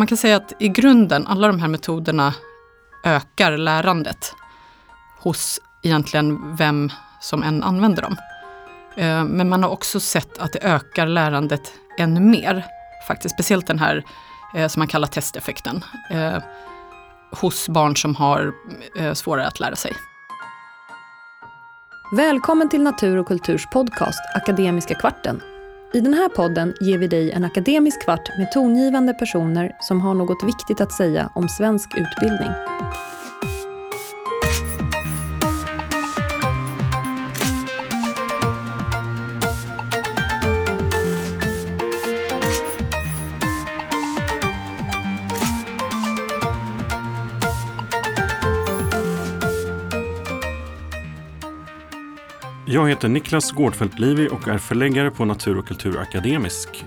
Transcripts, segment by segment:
man kan säga att i grunden, alla de här metoderna ökar lärandet hos egentligen vem som än använder dem. Eh, men man har också sett att det ökar lärandet ännu mer. Faktiskt, speciellt den här eh, som man kallar testeffekten. Eh, hos barn som har svårare att lära sig. Välkommen till Natur och kulturs podcast Akademiska kvarten. I den här podden ger vi dig en akademisk kvart med tongivande personer som har något viktigt att säga om svensk utbildning. Jag heter Niklas Gårdfeldt Livi och är förläggare på Natur och kultur akademisk.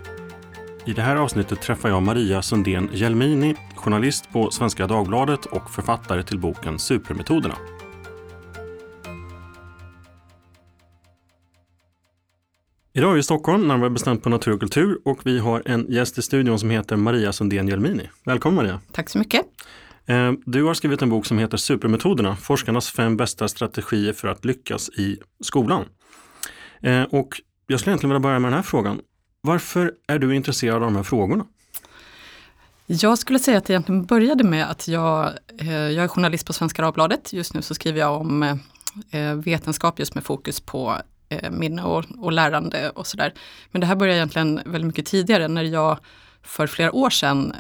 I det här avsnittet träffar jag Maria Sundén Jelmini, journalist på Svenska Dagbladet och författare till boken Supermetoderna. Idag är vi i Stockholm, närmare bestämt på Natur och kultur och vi har en gäst i studion som heter Maria Sundén Jelmini. Välkommen Maria! Tack så mycket! Eh, du har skrivit en bok som heter Supermetoderna, forskarnas fem bästa strategier för att lyckas i skolan. Eh, och jag skulle egentligen vilja börja med den här frågan. Varför är du intresserad av de här frågorna? Jag skulle säga att det egentligen började med att jag, eh, jag är journalist på Svenska Dagbladet. Just nu så skriver jag om vetenskap just med fokus på minne och, och lärande och sådär. Men det här började egentligen väldigt mycket tidigare när jag för flera år sedan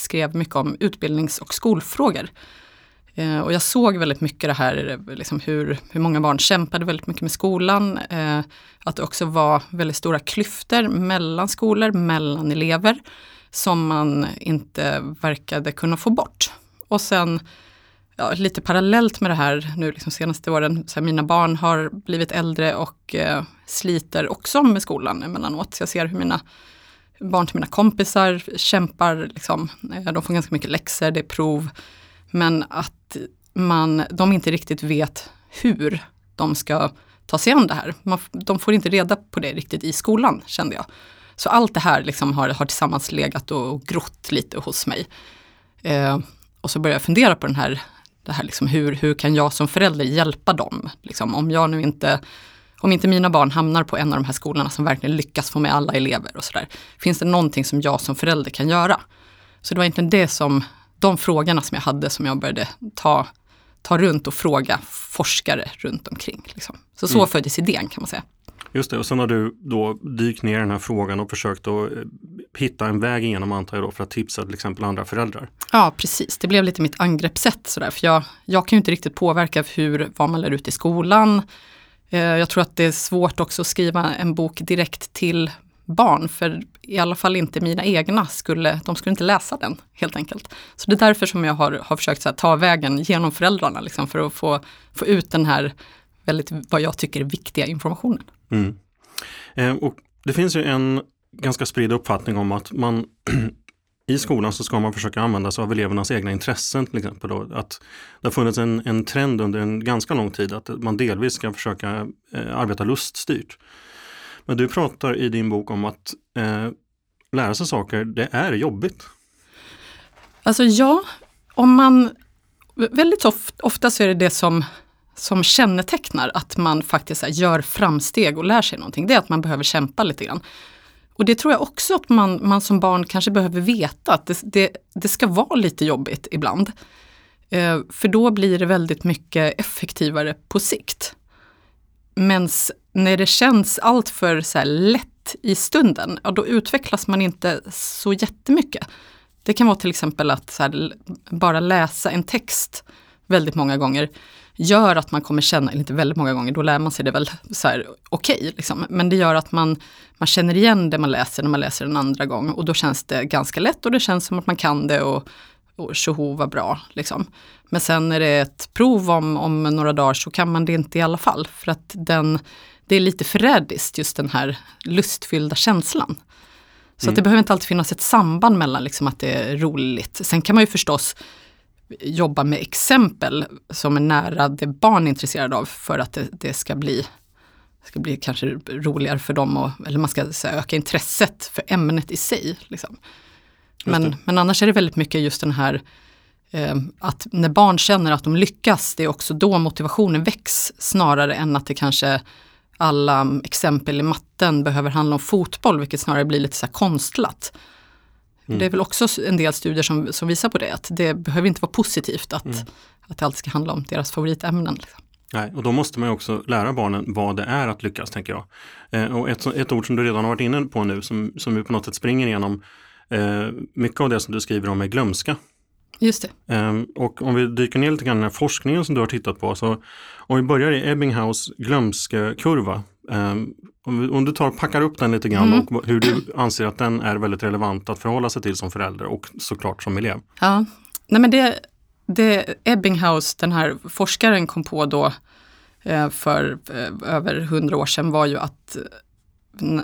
skrev mycket om utbildnings och skolfrågor. Eh, och jag såg väldigt mycket det här, liksom hur, hur många barn kämpade väldigt mycket med skolan. Eh, att det också var väldigt stora klyftor mellan skolor, mellan elever, som man inte verkade kunna få bort. Och sen ja, lite parallellt med det här nu liksom senaste åren, så här, mina barn har blivit äldre och eh, sliter också med skolan emellanåt. Så jag ser hur mina barn till mina kompisar kämpar, liksom, eh, de får ganska mycket läxor, det är prov. Men att man, de inte riktigt vet hur de ska ta sig an det här. Man, de får inte reda på det riktigt i skolan kände jag. Så allt det här liksom har, har tillsammans legat och grott lite hos mig. Eh, och så började jag fundera på den här, det här liksom, hur, hur kan jag som förälder hjälpa dem? Liksom, om jag nu inte om inte mina barn hamnar på en av de här skolorna som verkligen lyckas få med alla elever och sådär. Finns det någonting som jag som förälder kan göra? Så det var egentligen det som, de frågorna som jag hade som jag började ta, ta runt och fråga forskare runt omkring. Liksom. Så så mm. föddes idén kan man säga. Just det, och sen har du då dykt ner i den här frågan och försökt att eh, hitta en väg igenom antar jag då för att tipsa till exempel andra föräldrar. Ja precis, det blev lite mitt angreppssätt sådär. För jag, jag kan ju inte riktigt påverka hur, vad man lär ut i skolan, Eh, jag tror att det är svårt också att skriva en bok direkt till barn, för i alla fall inte mina egna skulle, de skulle inte läsa den helt enkelt. Så det är därför som jag har, har försökt här, ta vägen genom föräldrarna, liksom, för att få, få ut den här väldigt, vad jag tycker är viktiga informationen. Mm. Eh, och det finns ju en ganska spridd uppfattning om att man i skolan så ska man försöka använda sig av elevernas egna intressen till exempel. Då. Att det har funnits en, en trend under en ganska lång tid att man delvis ska försöka eh, arbeta luststyrt. Men du pratar i din bok om att eh, lära sig saker, det är jobbigt. Alltså ja, om man väldigt ofta, ofta så är det det som, som kännetecknar att man faktiskt här, gör framsteg och lär sig någonting. Det är att man behöver kämpa lite grann. Och det tror jag också att man, man som barn kanske behöver veta, att det, det, det ska vara lite jobbigt ibland. Eh, för då blir det väldigt mycket effektivare på sikt. Men när det känns alltför så lätt i stunden, ja, då utvecklas man inte så jättemycket. Det kan vara till exempel att här, bara läsa en text väldigt många gånger gör att man kommer känna, eller inte väldigt många gånger, då lär man sig det väl så här okej, okay, liksom. men det gör att man, man känner igen det man läser när man läser en andra gång och då känns det ganska lätt och det känns som att man kan det och, och tjoho vad bra. Liksom. Men sen när det är ett prov om, om några dagar så kan man det inte i alla fall för att den, det är lite förrädiskt just den här lustfyllda känslan. Så mm. det behöver inte alltid finnas ett samband mellan liksom att det är roligt. Sen kan man ju förstås jobba med exempel som är nära det barn är intresserade av för att det, det ska bli ska bli kanske roligare för dem, och, eller man ska här, öka intresset för ämnet i sig. Liksom. Men, men annars är det väldigt mycket just den här eh, att när barn känner att de lyckas, det är också då motivationen väcks snarare än att det kanske alla exempel i matten behöver handla om fotboll, vilket snarare blir lite så konstlat. Mm. Det är väl också en del studier som, som visar på det, att det behöver inte vara positivt att, mm. att det alltid ska handla om deras favoritämnen. Liksom. Nej, och då måste man ju också lära barnen vad det är att lyckas, tänker jag. Eh, och ett, ett ord som du redan har varit inne på nu, som, som vi på något sätt springer igenom, eh, mycket av det som du skriver om är glömska. Just det. Eh, och om vi dyker ner lite grann i den här forskningen som du har tittat på, så om vi börjar i Ebbinghaus glömskekurva, eh, om, om, du tar packar upp den lite grann mm. och hur du anser att den är väldigt relevant att förhålla sig till som förälder och såklart som elev. Ja, Nej, men det, det Ebbinghaus, den här forskaren kom på då eh, för eh, över hundra år sedan var ju att,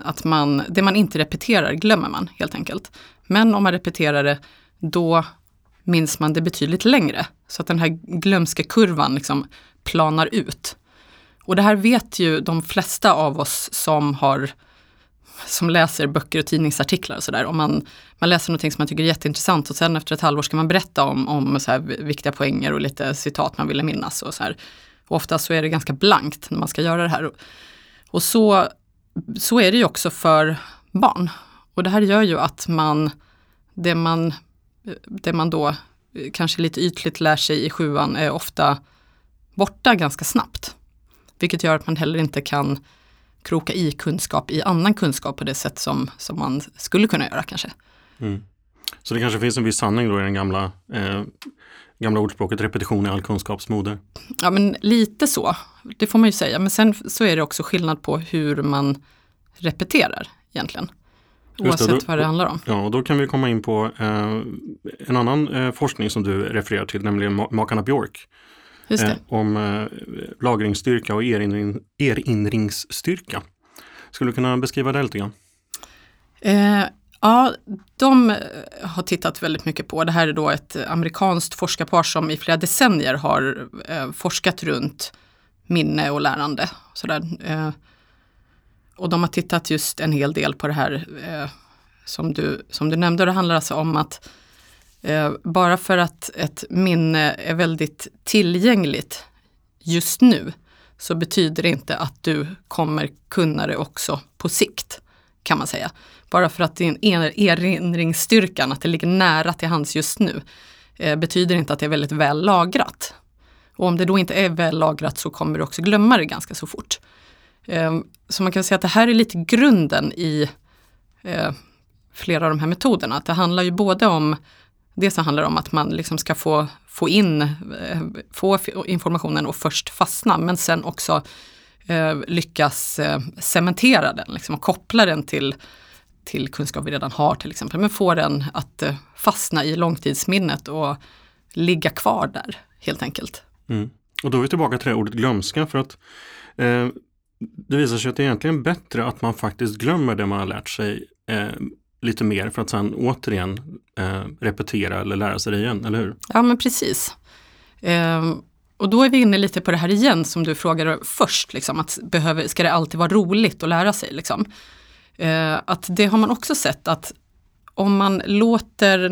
att man, det man inte repeterar glömmer man helt enkelt. Men om man repeterar det, då minns man det betydligt längre. Så att den här glömska kurvan liksom planar ut. Och det här vet ju de flesta av oss som har som läser böcker och tidningsartiklar och sådär. Om man, man läser någonting som man tycker är jätteintressant och sen efter ett halvår ska man berätta om, om så här viktiga poänger och lite citat man ville minnas. Och så här. Och oftast så är det ganska blankt när man ska göra det här. Och så, så är det ju också för barn. Och det här gör ju att man, det man, det man då kanske lite ytligt lär sig i sjuan är ofta borta ganska snabbt. Vilket gör att man heller inte kan kroka i kunskap i annan kunskap på det sätt som, som man skulle kunna göra kanske. Mm. Så det kanske finns en viss sanning då i den gamla, eh, gamla ordspråket repetition är all kunskaps moder? Ja men lite så, det får man ju säga. Men sen så är det också skillnad på hur man repeterar egentligen. Oavsett det, då, vad det handlar om. Ja, och då kan vi komma in på eh, en annan eh, forskning som du refererar till, nämligen makarna Björk. Eh, om eh, lagringsstyrka och erinring, erinringsstyrka. Skulle du kunna beskriva det lite grann? Eh, ja, de eh, har tittat väldigt mycket på, det här är då ett amerikanskt forskarpar som i flera decennier har eh, forskat runt minne och lärande. Sådär. Eh, och de har tittat just en hel del på det här eh, som, du, som du nämnde. Det handlar alltså om att Eh, bara för att ett minne är väldigt tillgängligt just nu så betyder det inte att du kommer kunna det också på sikt, kan man säga. Bara för att din erinringsstyrkan, att det ligger nära till hands just nu, eh, betyder inte att det är väldigt väl lagrat. Och om det då inte är väl lagrat så kommer du också glömma det ganska så fort. Eh, så man kan säga att det här är lite grunden i flera av de här metoderna. Att det handlar ju både om det så handlar det om att man liksom ska få, få in eh, få informationen och först fastna men sen också eh, lyckas eh, cementera den liksom, och koppla den till, till kunskap vi redan har till exempel. Men få den att eh, fastna i långtidsminnet och ligga kvar där helt enkelt. Mm. Och då är vi tillbaka till det ordet glömska för att eh, det visar sig att det är egentligen bättre att man faktiskt glömmer det man har lärt sig eh, lite mer för att sen återigen eh, repetera eller lära sig det igen, eller hur? Ja men precis. Eh, och då är vi inne lite på det här igen som du frågade först, liksom, att behöver, ska det alltid vara roligt att lära sig? Liksom? Eh, att det har man också sett att om man låter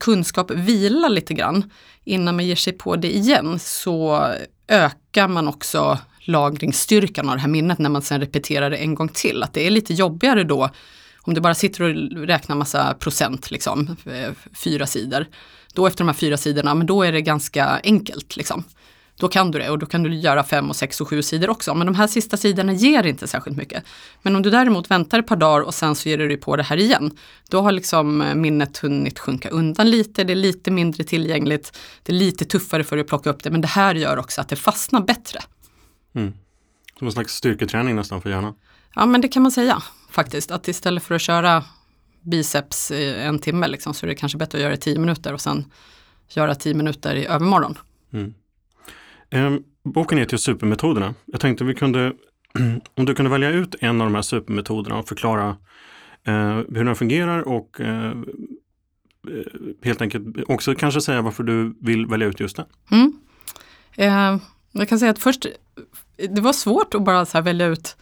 kunskap vila lite grann innan man ger sig på det igen så ökar man också lagringsstyrkan av det här minnet när man sen repeterar det en gång till. Att det är lite jobbigare då om du bara sitter och räknar massa procent, liksom, eh, fyra sidor, då efter de här fyra sidorna, men då är det ganska enkelt. Liksom. Då kan du det och då kan du göra fem och sex och sju sidor också. Men de här sista sidorna ger inte särskilt mycket. Men om du däremot väntar ett par dagar och sen så ger du dig på det här igen. Då har liksom eh, minnet hunnit sjunka undan lite, det är lite mindre tillgängligt. Det är lite tuffare för dig att plocka upp det. Men det här gör också att det fastnar bättre. Mm. Som en slags styrketräning nästan för hjärnan. Ja men det kan man säga faktiskt. Att istället för att köra biceps en timme liksom, så är det kanske bättre att göra det tio minuter och sen göra tio minuter i övermorgon. Mm. Eh, boken heter Supermetoderna. Jag tänkte vi kunde, om du kunde välja ut en av de här supermetoderna och förklara eh, hur den fungerar och eh, eh helt enkelt också kanske säga varför du vill välja ut just den. Mm. Eh, jag kan säga att först, det var svårt att bara välja ut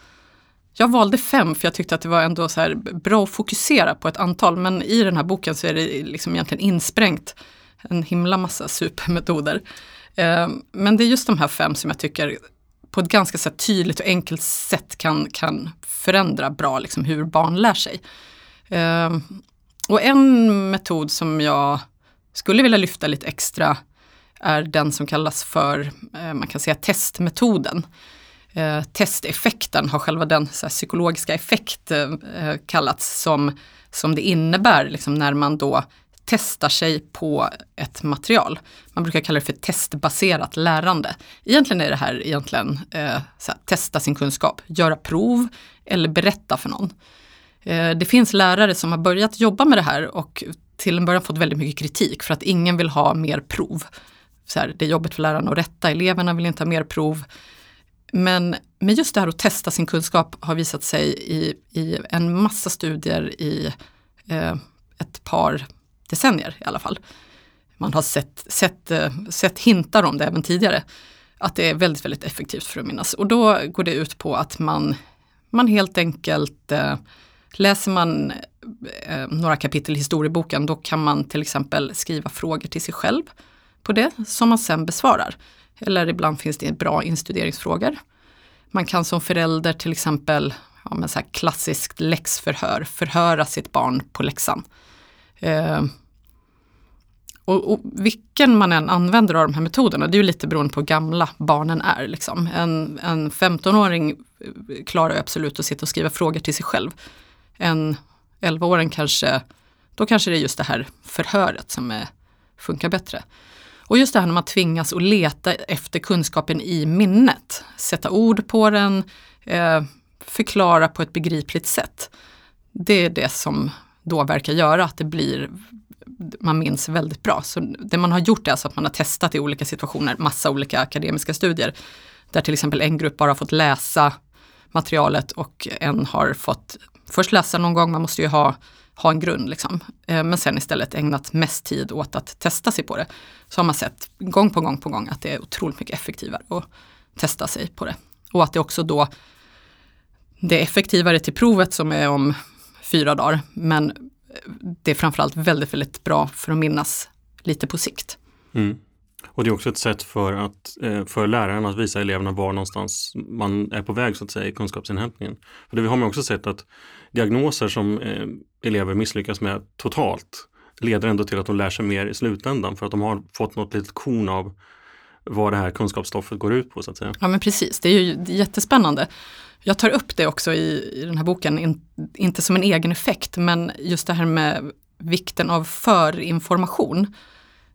jag valde fem för jag tyckte att det var ändå så bra att fokusera på ett antal men i den här boken så är det liksom egentligen insprängt en himla massa supermetoder. Eh, men det är just de här fem som jag tycker på ett ganska så tydligt och enkelt sätt kan, kan förändra bra liksom, hur barn lär sig. Eh, och en metod som jag skulle vilja lyfta lite extra är den som kallas för, eh, man kan säga testmetoden. Eh, testeffekten har själva den så här, psykologiska effekt eh, eh, kallats som, som det innebär liksom, när man då testar sig på ett material. Man brukar kalla det för testbaserat lärande. Egentligen är det här egentligen eh, här, testa sin kunskap, göra prov eller berätta för någon. Eh, det finns lärare som har börjat jobba med det här och till en början fått väldigt mycket kritik för att ingen vill ha mer prov. Så här, det är jobbigt för lärarna att rätta, eleverna vill inte ha mer prov. Men, men just det här att testa sin kunskap har visat sig i, i en massa studier i eh, ett par decennier i alla fall. Man har sett, sett, eh, sett hintar om det även tidigare. Att det är väldigt, väldigt effektivt för att minnas. Och då går det ut på att man, man helt enkelt eh, Läser man eh, några kapitel i historieboken då kan man till exempel skriva frågor till sig själv på det som man sen besvarar. Eller ibland finns det bra instuderingsfrågor. Man kan som förälder till exempel, ja, men så här klassiskt läxförhör, förhöra sitt barn på läxan. Eh, och, och, vilken man än använder av de här metoderna, det är ju lite beroende på hur gamla barnen är. Liksom. En, en 15-åring eh, klarar absolut att sitta och skriva frågor till sig själv. En 11-åring kanske, då kanske det är just det här förhöret som är, funkar bättre. Och just det här när man tvingas att leta efter kunskapen i minnet, sätta ord på den, eh, förklara på ett begripligt sätt. Det är det som då verkar göra att det blir man minns väldigt bra. Så det man har gjort är alltså att man har testat i olika situationer, massa olika akademiska studier. Där till exempel en grupp bara har fått läsa materialet och en har fått först läsa någon gång, man måste ju ha, ha en grund liksom. Eh, men sen istället ägnat mest tid åt att testa sig på det. Så har man sett gång på gång på gång att det är otroligt mycket effektivare att testa sig på det. Och att det också då det är effektivare till provet som är om fyra dagar. Men det är framförallt väldigt, väldigt bra för att minnas lite på sikt. Mm. Och det är också ett sätt för, att, eh, för läraren att visa eleverna var någonstans man är på väg så att säga i kunskapsinhämtningen. För det har man också sett att diagnoser som eh, elever misslyckas med totalt leder ändå till att de lär sig mer i slutändan för att de har fått något litet korn av vad det här kunskapsstoffet går ut på så att säga. Ja men precis, det är ju jättespännande. Jag tar upp det också i, i den här boken, in, inte som en egen effekt, men just det här med vikten av förinformation.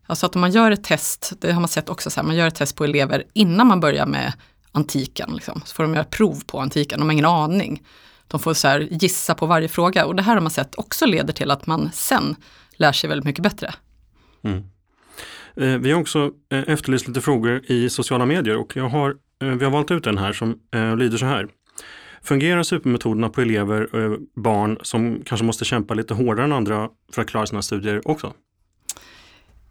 Alltså att om man gör ett test, det har man sett också, så här, man gör ett test på elever innan man börjar med antiken. Liksom. Så får de göra prov på antiken, de har ingen aning. De får så här, gissa på varje fråga och det här har man sett också leder till att man sen lär sig väldigt mycket bättre. Mm. Eh, vi har också eh, efterlyst lite frågor i sociala medier och jag har, eh, vi har valt ut en här som eh, lyder så här. Fungerar supermetoderna på elever och barn som kanske måste kämpa lite hårdare än andra för att klara sina studier också?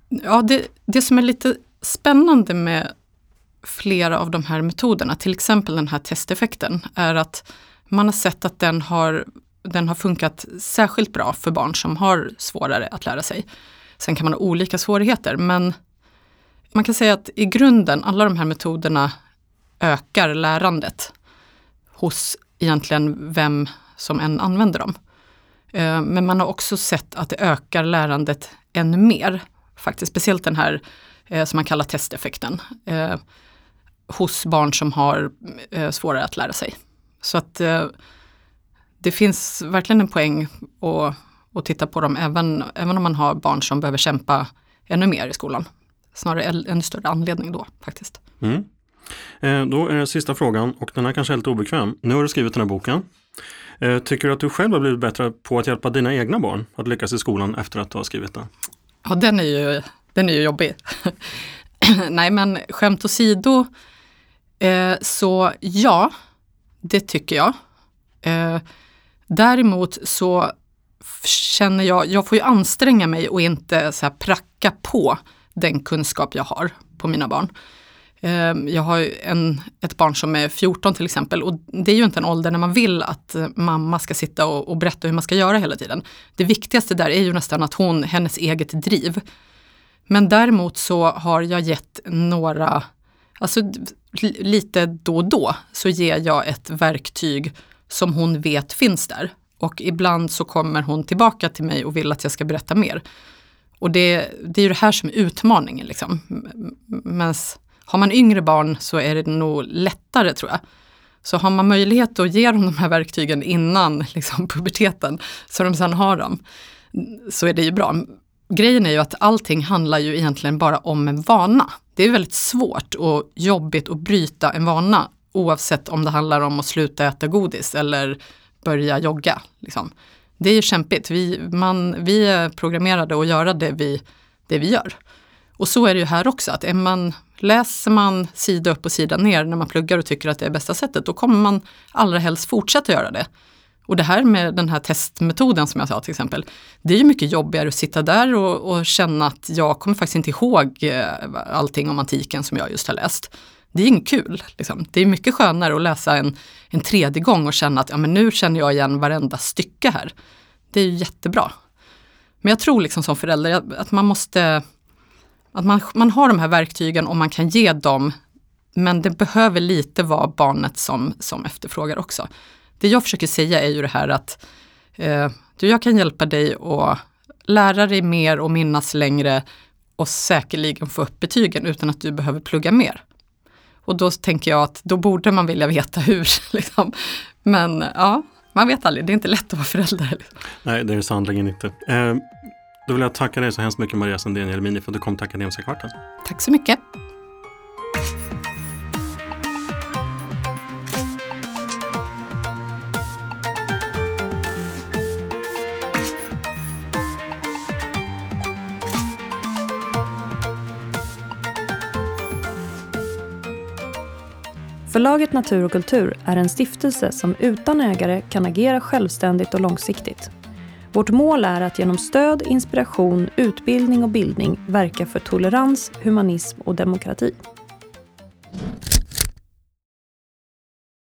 Ja, det, det som är lite spännande med flera av de här metoderna, till exempel den här testeffekten, är att man har sett att den har, den har funkat särskilt bra för barn som har svårare att lära sig. Sen kan man ha olika svårigheter, men man kan säga att i grunden, alla de här metoderna ökar lärandet hos egentligen vem som än använder dem. Eh, men man har också sett att det ökar lärandet ännu mer. Faktiskt speciellt den här eh, som man kallar testeffekten. Eh, hos barn som har eh, svårare att lära sig. Så att eh, det finns verkligen en poäng att, att titta på dem även, även om man har barn som behöver kämpa ännu mer i skolan. Snarare en större anledning då faktiskt. Mm. Eh, då är det sista frågan och den här kanske är lite obekväm. Nu har du skrivit den här boken. Eh, tycker du att du själv har blivit bättre på att hjälpa dina egna barn att lyckas i skolan efter att du har skrivit den? Ja, den är ju, den är ju jobbig. Nej, men skämt åsido, eh, så ja, det tycker jag. Eh, däremot så känner jag, jag får ju anstränga mig och inte så här pracka på den kunskap jag har på mina barn. Ehm, jag har en, ett barn som är 14 till exempel och det är ju inte en ålder när man vill att mamma ska sitta och, och, berätta hur man ska göra hela tiden. Det viktigaste där är ju nästan att hon, hennes eget driv. Men däremot så har jag gett några, alltså lite då och då så ger jag ett verktyg som hon vet finns där. Och ibland så kommer hon tillbaka till mig och vill att jag ska berätta mer. Och det, det är ju det här som är utmaningen. Liksom. Mens har man yngre barn så är det nog lättare tror jag. Så har man möjlighet att ge dem de här verktygen innan liksom, puberteten, så de sen har dem, så är det ju bra. Grejen är ju att allting handlar ju egentligen bara om en vana. Det är väldigt svårt och jobbigt att bryta en vana oavsett om det handlar om att sluta äta godis eller börja jogga. Liksom. Det är ju kämpigt. Vi, man, vi är programmerade att göra det vi, det vi gör. Och så är det ju här också, att är man, läser man sida upp och sida ner när man pluggar och tycker att det är bästa sättet, då kommer man allra helst fortsätta göra det. Och det här med den här testmetoden som jag sa till exempel, det är ju mycket jobbigare att sitta där och, och känna att jag kommer faktiskt inte ihåg eh, allting om antiken som jag just har läst. Det är inget kul. Liksom. Det är mycket skönare att läsa en, en tredje gång och känna att ja, men nu känner jag igen varenda stycke här. Det är ju jättebra. Men jag tror liksom som förälder att man måste att man, man har de här verktygen och man kan ge dem, men det behöver lite vara barnet som, som efterfrågar också. Det jag försöker säga är ju det här att eh, du, jag kan hjälpa dig att lära dig mer och minnas längre och säkerligen få upp betygen utan att du behöver plugga mer. Och då tänker jag att då borde man vilja veta hur. Liksom. Men ja, man vet aldrig, det är inte lätt att vara förälder. Liksom. Nej, det är det sannerligen inte. Eh, då vill jag tacka dig så hemskt mycket Maria Sandén Jelmini för att du kom till Akademiska kvarten. Tack så mycket. Förlaget Natur och kultur är en stiftelse som utan ägare kan agera självständigt och långsiktigt. Vårt mål är att genom stöd, inspiration, utbildning och bildning verka för tolerans, humanism och demokrati.